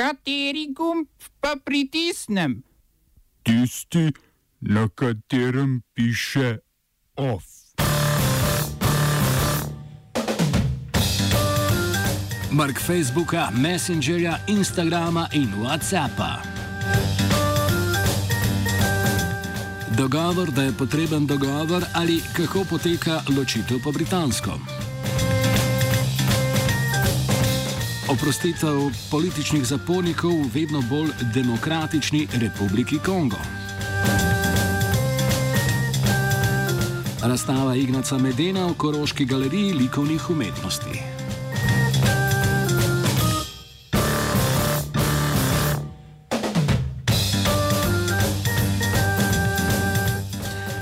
Kateri gumb pa pritisnem? Tisti, na katerem piše OF. Mark Facebooka, Messengerja, Instagrama in WhatsAppa. Dogovor, da je potreben dogovor ali kako poteka ločitev po britansko. Oprostitev političnih zapornikov v vedno bolj demokratični Republiki Kongo. Razstava Ignaca Medena v Koroški galeriji likovnih umetnosti.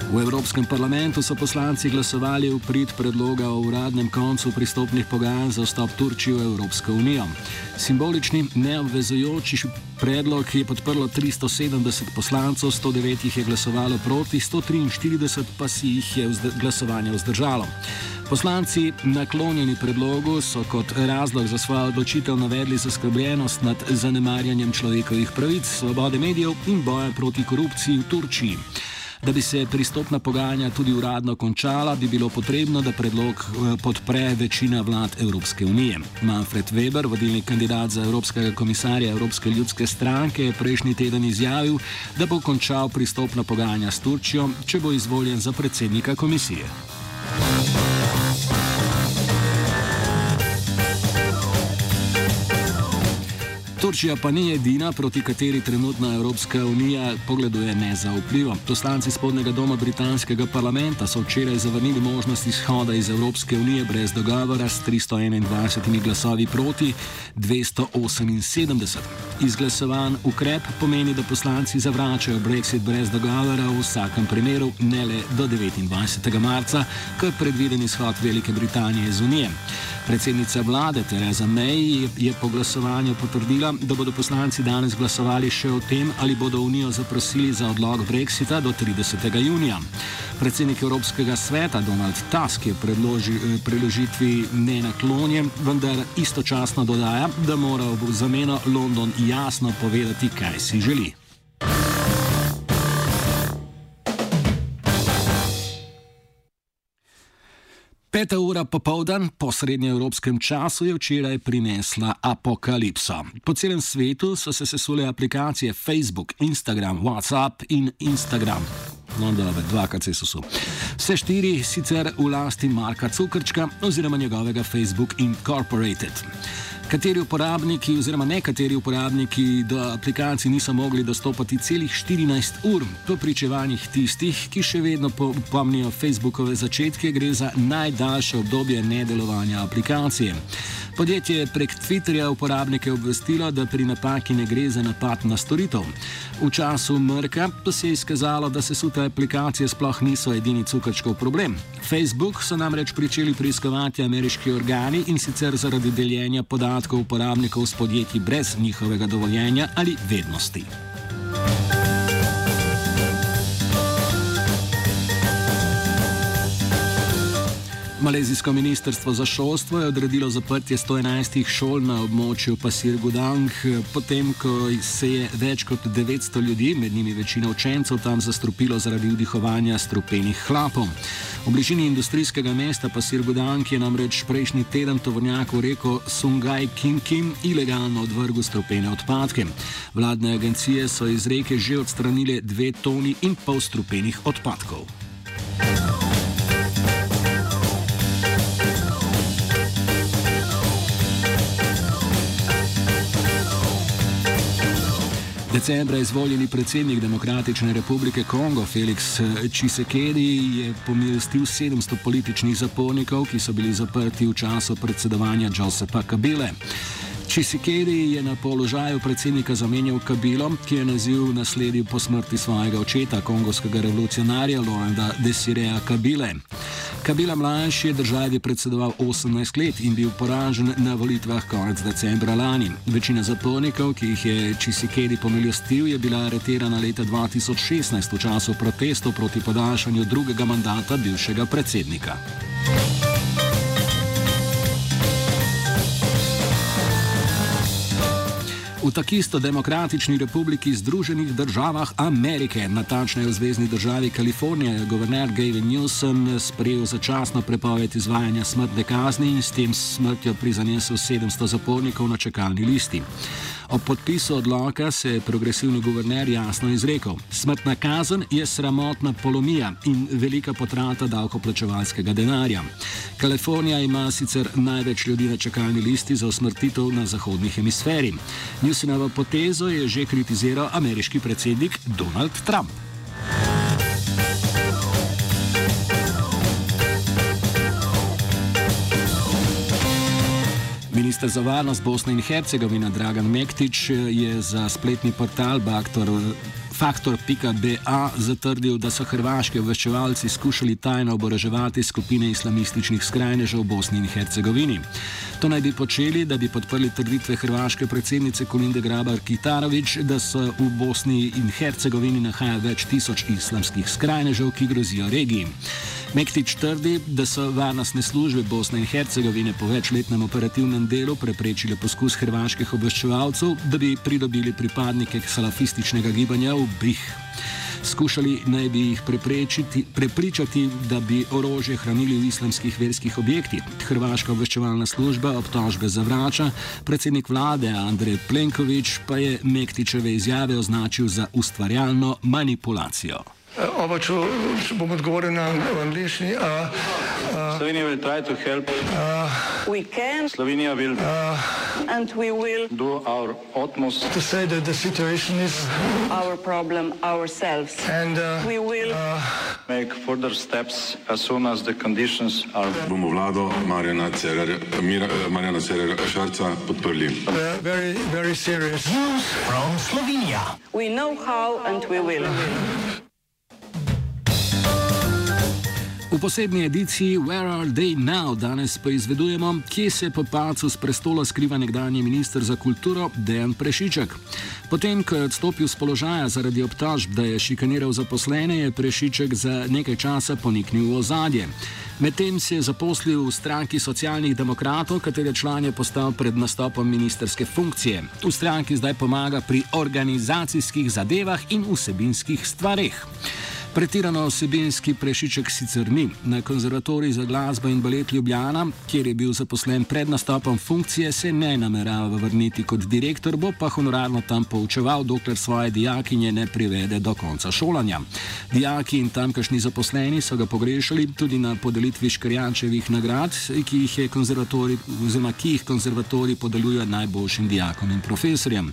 V Evropskem parlamentu so poslanci glasovali v prid predloga o uradnem koncu pristopnih pogajanj za vstop Turčije v Evropsko unijo. Simbolični, neobvezujoči predlog je podprlo 370 poslancev, 109 jih je glasovalo proti, 143 pa si jih je glasovanje vzdržalo. Poslanci naklonjeni predlogu so kot razlog za svojo odločitev navedli zaskrbljenost nad zanemarjanjem človekovih pravic, svobode medijev in boja proti korupciji v Turčiji. Da bi se pristopna pogajanja tudi uradno končala, bi bilo potrebno, da predlog eh, podpre večina vlad Evropske unije. Manfred Weber, vodilni kandidat za Evropskega komisarja Evropske ljudske stranke, je prejšnji teden izjavil, da bo končal pristopna pogajanja s Turčijo, če bo izvoljen za predsednika komisije. Turčija pa ni edina, proti kateri trenutna Evropska unija pogleduje nezaupljivo. Poslanci spodnega doma britanskega parlamenta so včeraj zavrnili možnost izhoda iz Evropske unije brez dogovora s 321 glasovi proti 278. Izglasovan ukrep pomeni, da poslanci zavračajo Brexit brez dogovora v vsakem primeru ne le do 29. marca, ko je predviden izhod Velike Britanije iz unije. Predsednica vlade Tereza May je po glasovanju potrdila, da bodo poslanci danes glasovali še o tem, ali bodo Unijo zaprosili za odlog Brexita do 30. junija. Predsednik Evropskega sveta Donald Tusk je predloži, eh, preložitvi nenaklonjen, vendar istočasno dodaja, da mora v zameno London jasno povedati, kaj si želi. Peta ura popoldan po srednjeevropskem času je včeraj prinesla apokalipso. Po celem svetu so se sesule aplikacije Facebook, Instagram, WhatsApp in Instagram. No, dobro, dva, kaj se so. Vse štiri sicer v lasti Marka Cukrčka oziroma njegovega Facebook Incorporated kateri uporabniki oziroma nekateri uporabniki do aplikacij niso mogli dostopati celih 14 ur. Po pričevanjih tistih, ki še vedno pomnijo Facebookove začetke, gre za najdaljše obdobje nedelovanja aplikacije. Podjetje je prek Twitterja uporabnike obvestilo, da pri napaki ne gre za napad na storitev. V času mrka pa se je izkazalo, da se sute aplikacije sploh niso edini cukrčkov problem. Facebook so namreč pričeli preiskovati ameriški organi in sicer zaradi deljenja podatkov uporabnikov s podjetji brez njihovega dovoljenja ali vednosti. Malezijsko ministrstvo za šolstvo je odredilo zaprtje 111 šol na območju Pasir Gudang, potem ko se je več kot 900 ljudi, med njimi večina učencev, tam zastrupilo zaradi vdihovanja strupenih hlapov. V bližini industrijskega mesta Pasir Gudang je namreč prejšnji teden tovornjak v reko Sungaj Kim Kim ilegalno odvrgel strupene odpadke. Vladne agencije so iz reke že odstranile dve toni in pol strupenih odpadkov. Decembra izvoljeni predsednik Demokratične republike Kongo Felix Čisekedi je pomilistil 700 političnih zapornikov, ki so bili zaprti v času predsedovanja Josepa Kabile. Čisekedi je na položaju predsednika zamenjal Kabilo, ki je naziv nasledil po smrti svojega očeta, kongovskega revolucionarja Lorenda Desireja Kabile. Kabila mlajši je državi predsedoval 18 let in bil poražen na volitvah konec decembra lani. Večina zapornikov, ki jih je Čisikedi pomilostil, je bila aretirana leta 2016 v času protestov proti podaljšanju drugega mandata bivšega predsednika. V takisto demokratični republiki Združenih državah Amerike, natančneje v zvezdni državi Kalifornija, je guverner Gavin Newsom sprejel začasno prepoved izvajanja smrtne kazni in s tem smrtjo prizanesel 700 zapornikov na čakalni listi. Ob podpisu odloka se je progresivni guverner jasno izrekel: Smrtna kazen je sramotna polomija in velika potrata davkoplačevalskega denarja. Kalifornija ima sicer največ ljudi na čakalni listi za usmrtitev na zahodni hemisferi. Newsonovo potezo je že kritiziral ameriški predsednik Donald Trump. Ministr za varnost Bosne in Hercegovine Dragan Mektič je za spletni portal Baktor Faktor.ba zatrdil, da so hrvaški obveščevalci skušali tajno oboroževati skupine islamističnih skrajnežev v Bosni in Hercegovini. To naj bi počeli, da bi podprli trditve hrvaške predsednice Kolinde Grabar Kitarovič, da se v Bosni in Hercegovini nahaja več tisoč islamskih skrajnežev, ki grozijo regiji. Mektič trdi, da so varnostne službe Bosne in Hercegovine po večletnem operativnem delu preprečile poskus hrvaških obveščevalcev, da bi pridobili pripadnike salafističnega gibanja v Brih. Skušali naj bi jih prepričati, da bi orožje hranili v islamskih verskih objektih. Hrvaška obveščevalna služba obtožbe zavrača, predsednik vlade Andrej Plenković pa je Mektičeve izjave označil za ustvarjalno manipulacijo. Oba, če, če bom odgovoril na angliški. Slovenija bo poskušala pomagati. Slovenija bo naredila naš utmost, da bo rekla, da je situacija naš problem. In bomo naredili nadaljnje korake, as soon as the conditions are. Bomo vlado Marjana Cererera Šarca podprli. Zelo, zelo resno. Slovenija. Vemo, kako in bomo. V posebni ediciji Where Are They Now danes pa izvedujemo, kje se po pacu z prestola skriva nekdanji minister za kulturo Dejan Prešiček. Potem, ko je odstopil z položaja zaradi obtožb, da je šikaniral zaposlene, je Prešiček za nekaj časa poniknil v ozadje. Medtem se je zaposlil v stranki socialnih demokratov, katere član je postal pred nastopom ministerske funkcije. V stranki zdaj pomaga pri organizacijskih zadevah in vsebinskih stvareh. Pretirano osebinski prešiček sicer ni. Na konzervatoriji za glasbo in balet Ljubljana, kjer je bil zaposlen pred nastopom funkcije, se ne namerava vrniti kot direktor, bo pa honorarno tam poučeval, dokler svoje dijakinje ne privede do konca šolanja. Dijaki in tamkajšnji zaposleni so ga pogrešali tudi na podelitvi Škrjančevih nagrad, ki jih, oziroma, ki jih konzervatorij podeljuje najboljšim dijakom in profesorjem.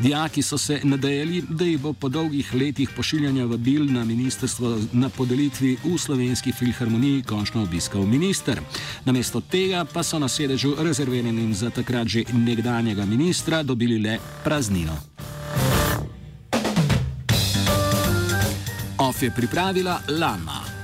Dijaki so se nadejali, da jih bo po dolgih letih pošiljanja vabil na ministrstvo na podelitvi v slovenski filharmoniji končno obiskal minister. Namesto tega pa so na sedežu rezerviranim za takrat že nekdanjega ministra dobili le praznino. OF je pripravila Lama.